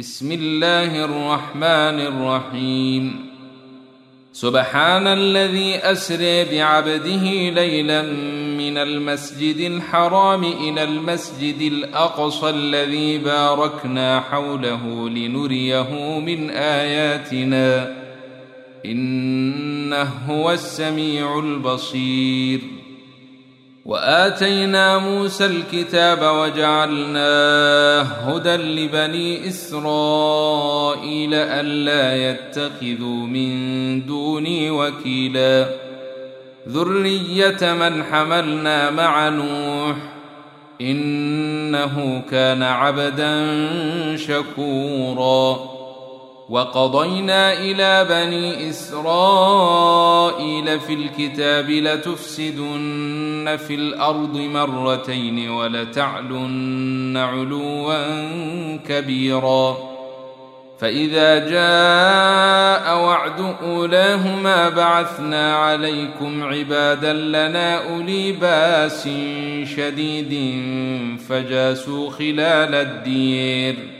بسم الله الرحمن الرحيم. سبحان الذي أسري بعبده ليلا من المسجد الحرام إلى المسجد الأقصى الذي باركنا حوله لنريه من آياتنا. إنه هو السميع البصير. وآتينا موسى الكتاب وجعلناه هدى لبني إسرائيل ألا يتخذوا من دوني وكيلا. ذرية من حملنا مع نوح إنه كان عبدا شكورا. وقضينا إلى بني إسرائيل في الكتاب لتفسدن في الأرض مرتين ولتعلن علوا كبيرا. فإذا جاء وعد أولاهما بعثنا عليكم عبادا لنا أولي بأس شديد فجاسوا خلال الدير.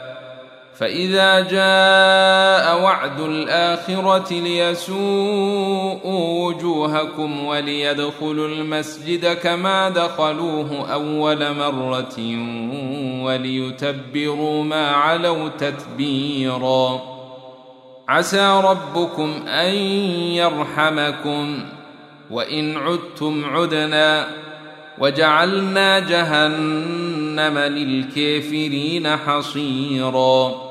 فإذا جاء وعد الآخرة ليسوءوا وجوهكم وليدخلوا المسجد كما دخلوه أول مرة وليتبروا ما علوا تتبيرا. عسى ربكم أن يرحمكم. وإن عدتم عدنا. وجعلنا جهنم للكافرين حصيراً.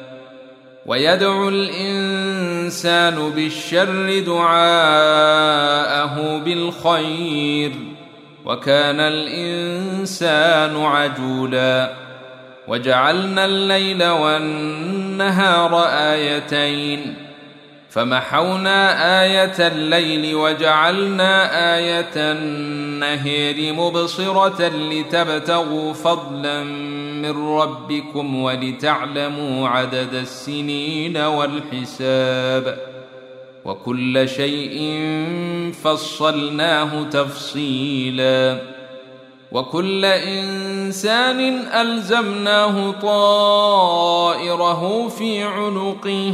ويدعو الإنسان بالشر دعاءه بالخير وكان الإنسان عجولا. وجعلنا الليل والنهار آيتين. فمحونا آية الليل وجعلنا آية النهير مبصرة لتبتغوا فضلا من ربكم ولتعلموا عدد السنين والحساب وكل شيء فصلناه تفصيلا وكل إنسان ألزمناه طائره في عنقه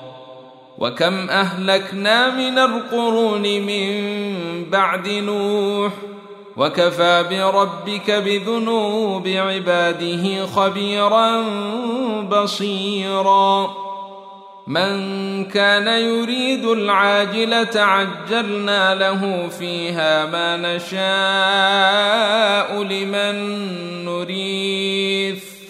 وكم اهلكنا من القرون من بعد نوح وكفى بربك بذنوب عباده خبيرا بصيرا من كان يريد العاجلة عجلنا له فيها ما نشاء لمن نريد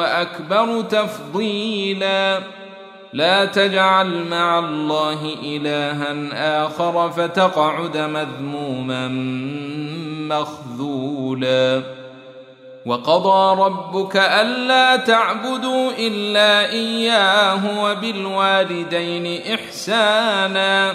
وأكبر تفضيلا. لا تجعل مع الله إلها آخر فتقعد مذموما مخذولا. وقضى ربك ألا تعبدوا إلا إياه وبالوالدين إحسانا.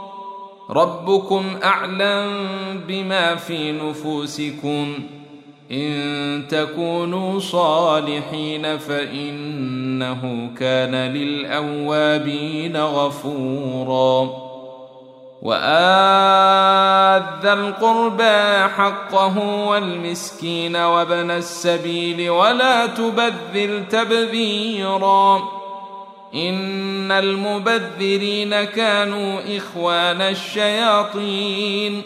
ربكم أعلم بما في نفوسكم. إن تكونوا صالحين فإنه كان للأوابين غفورا. ذا القربى حقه والمسكين وابن السبيل ولا تبذر تبذيرا. إن المبذرين كانوا إخوان الشياطين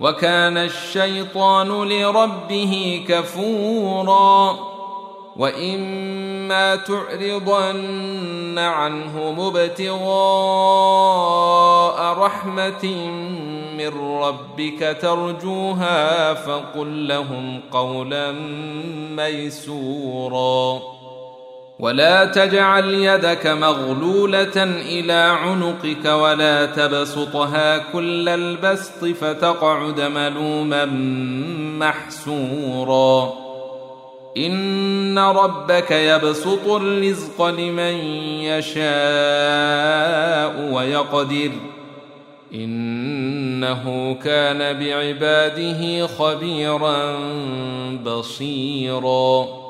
وكان الشيطان لربه كفوراً وإما تعرضن عنهم ابتغاء رحمة من ربك ترجوها فقل لهم قولا ميسورا ولا تجعل يدك مغلولة إلى عنقك ولا تبسطها كل البسط فتقعد ملوما محسورا. إن ربك يبسط الرزق لمن يشاء ويقدر. إنه كان بعباده خبيرا بصيرا.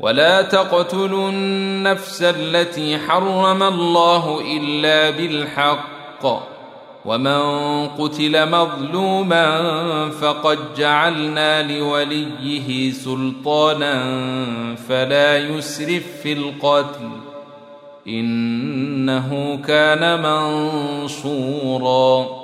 ولا تقتلوا النفس التي حرم الله إلا بالحق. ومن قتل مظلوما فقد جعلنا لوليه سلطانا فلا يسرف في القتل. إنه كان منصورا.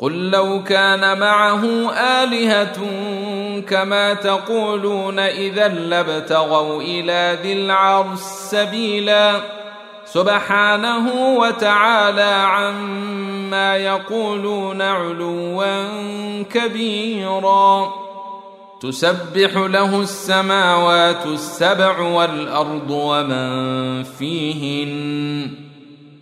قل لو كان معه آلهة كما تقولون إذا لابتغوا إلى ذي العرش سبيلا. سبحانه وتعالى عما يقولون علوا كبيرا. تسبح له السماوات السبع والأرض ومن فيهن.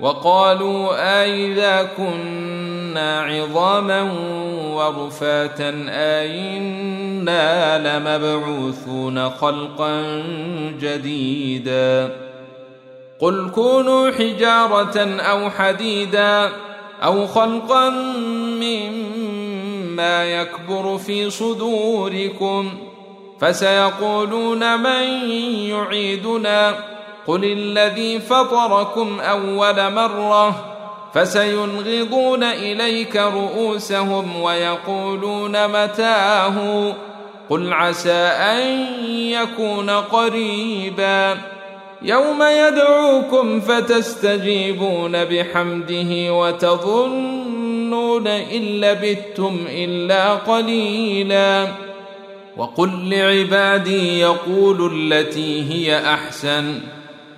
وقالوا أإذا كنا عظاما ورفاتا أئنا لمبعوثون خلقا جديدا قل كونوا حجارة أو حديدا أو خلقا مما يكبر في صدوركم فسيقولون من يعيدنا قل الذي فطركم اول مره فسينغضون اليك رؤوسهم ويقولون متاه قل عسى ان يكون قريبا يوم يدعوكم فتستجيبون بحمده وتظنون ان لبثتم الا قليلا وقل لعبادي يقولوا التي هي احسن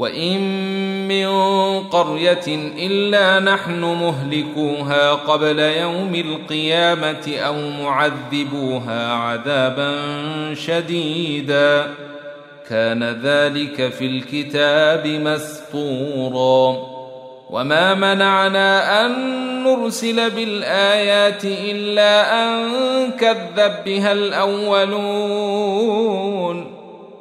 وان من قريه الا نحن مهلكوها قبل يوم القيامه أو معذبوها عذابا شديدا كان ذلك في الكتاب مسطورا وما منعنا ان نرسل بالايات الا ان كذب بها الاولون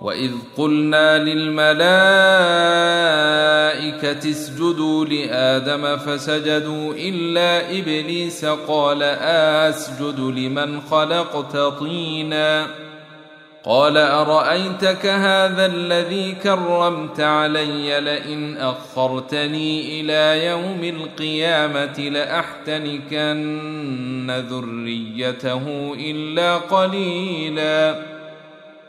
واذ قلنا للملائكه اسجدوا لادم فسجدوا الا ابليس قال اسجد لمن خلقت طينا قال ارايتك هذا الذي كرمت علي لئن اخرتني إلى يوم القيامه لاحتنكن ذريته الا قليلا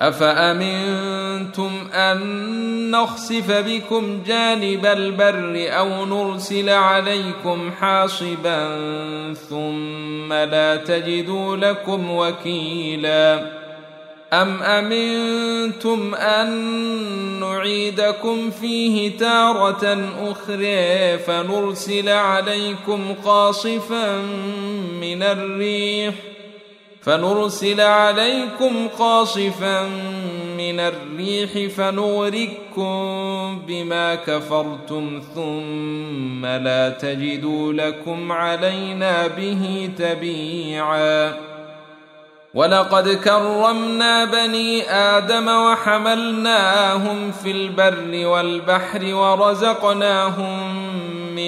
أفأمنتم أن نخسف بكم جانب البر أو نرسل عليكم حاصبا ثم لا تجدوا لكم وكيلا أم أمنتم أن نعيدكم فيه تارة أخرى فنرسل عليكم قاصفا من الريح فنرسل عليكم قاصفا من الريح فنغرقكم بما كفرتم ثم لا تجدوا لكم علينا به تبيعا. ولقد كرمنا بني آدم وحملناهم في البر والبحر ورزقناهم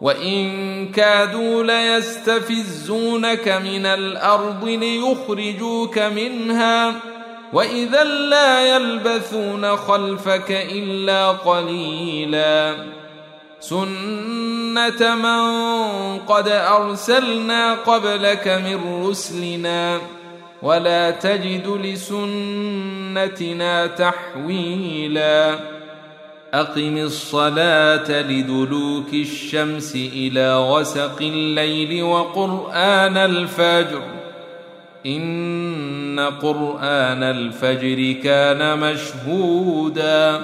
وان كادوا ليستفزونك من الأرض ليخرجوك منها واذا لا يلبثون خلفك الا قليلا سنه من قد ارسلنا قبلك من رسلنا ولا تجد لسنتنا تحويلا أقم الصلاة لدلوك الشمس إلى غسق الليل وقرآن الفجر. إن قرآن الفجر كان مشهودا.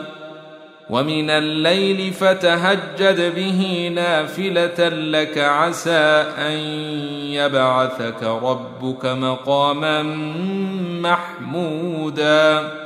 ومن الليل فتهجد به نافلة لك عسى أن يبعثك ربك مقاما محمودا.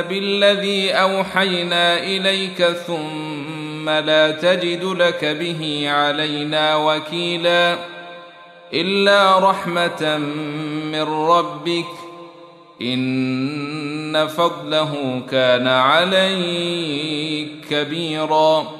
بالذي اوحينا اليك ثم لا تجد لك به علينا وكيلا الا رحمه من ربك ان فضله كان عليك كبيرا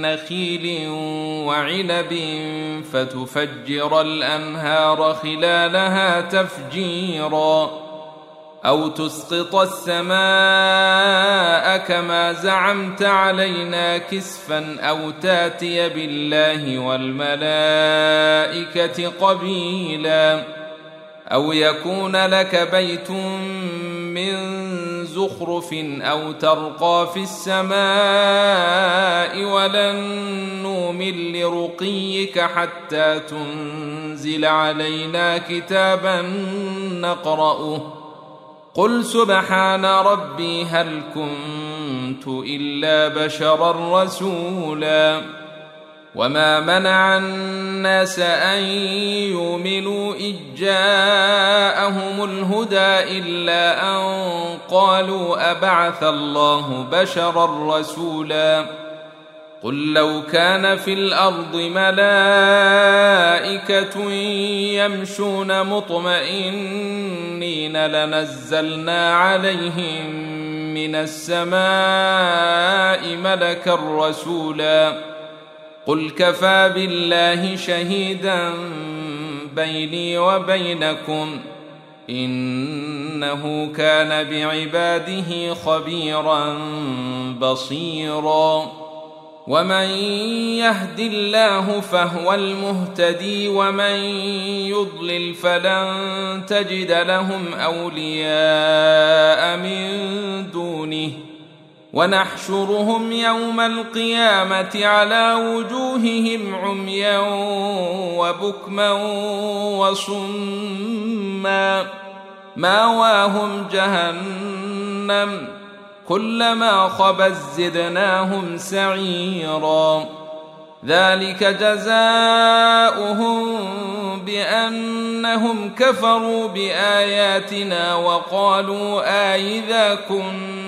نخيل وعنب فتفجر الأنهار خلالها تفجيرا أو تسقط السماء كما زعمت علينا كسفا أو تاتي بالله والملائكة قبيلا أو يكون لك بيت من زخرف أو ترقى في السماء ولن نؤمن لرقيك حتى تنزل علينا كتابا نقرأه. قل سبحان ربي هل كنت إلا بشرا رسولا. وما منع الناس ان يؤمنوا اذ جاءهم الهدى الا ان قالوا ابعث الله بشرا رسولا قل لو كان في الأرض ملائكه يمشون مطمئنين لنزلنا عليهم من السماء ملكا رسولا قل كفى بالله شهيدا بيني وبينكم انه كان بعباده خبيرا بصيرا ومن يهد الله فهو المهتدي ومن يضلل فلن تجد لهم اولياء من دونه ونحشرهم يوم القيامة على وجوههم عميا وبكما وصما ماواهم جهنم كلما خبت زدناهم سعيرا ذلك جزاؤهم بأنهم كفروا بآياتنا وقالوا آئذا كنا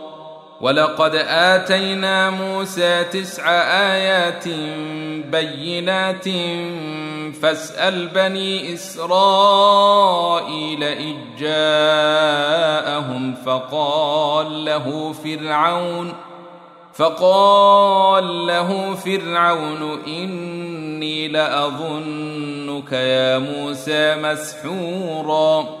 ولقد آتينا موسى تسع آيات بينات فاسأل بني إسرائيل إذ جاءهم فقال له فرعون فقال له فرعون إني لأظنك يا موسى مسحورا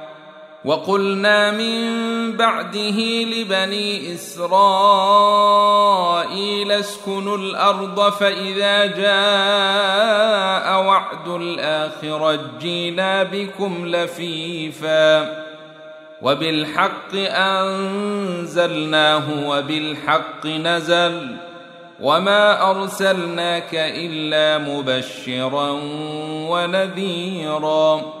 وقلنا من بعده لبني إسرائيل اسكنوا الأرض فإذا جاء وعد الآخرة جينا بكم لفيفا وبالحق أنزلناه وبالحق نزل وما أرسلناك إلا مبشرا ونذيرا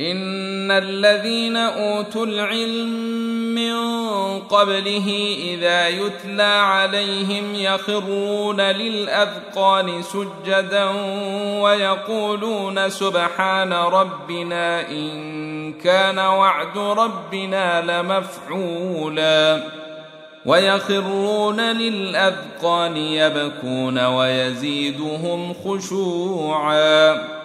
إن الذين أوتوا العلم من قبله إذا يتلى عليهم يخرون للأذقان سجدا ويقولون سبحان ربنا إن كان وعد ربنا لمفعولا ويخرون للأذقان يبكون ويزيدهم خشوعا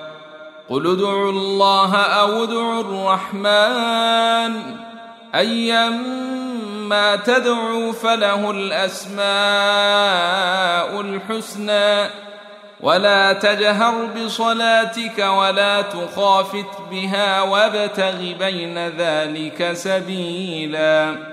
قل ادعوا الله أو ادعوا الرحمن ايما تدعوا فله الاسماء الحسنى ولا تجهر بصلاتك ولا تخافت بها وابتغ بين ذلك سبيلا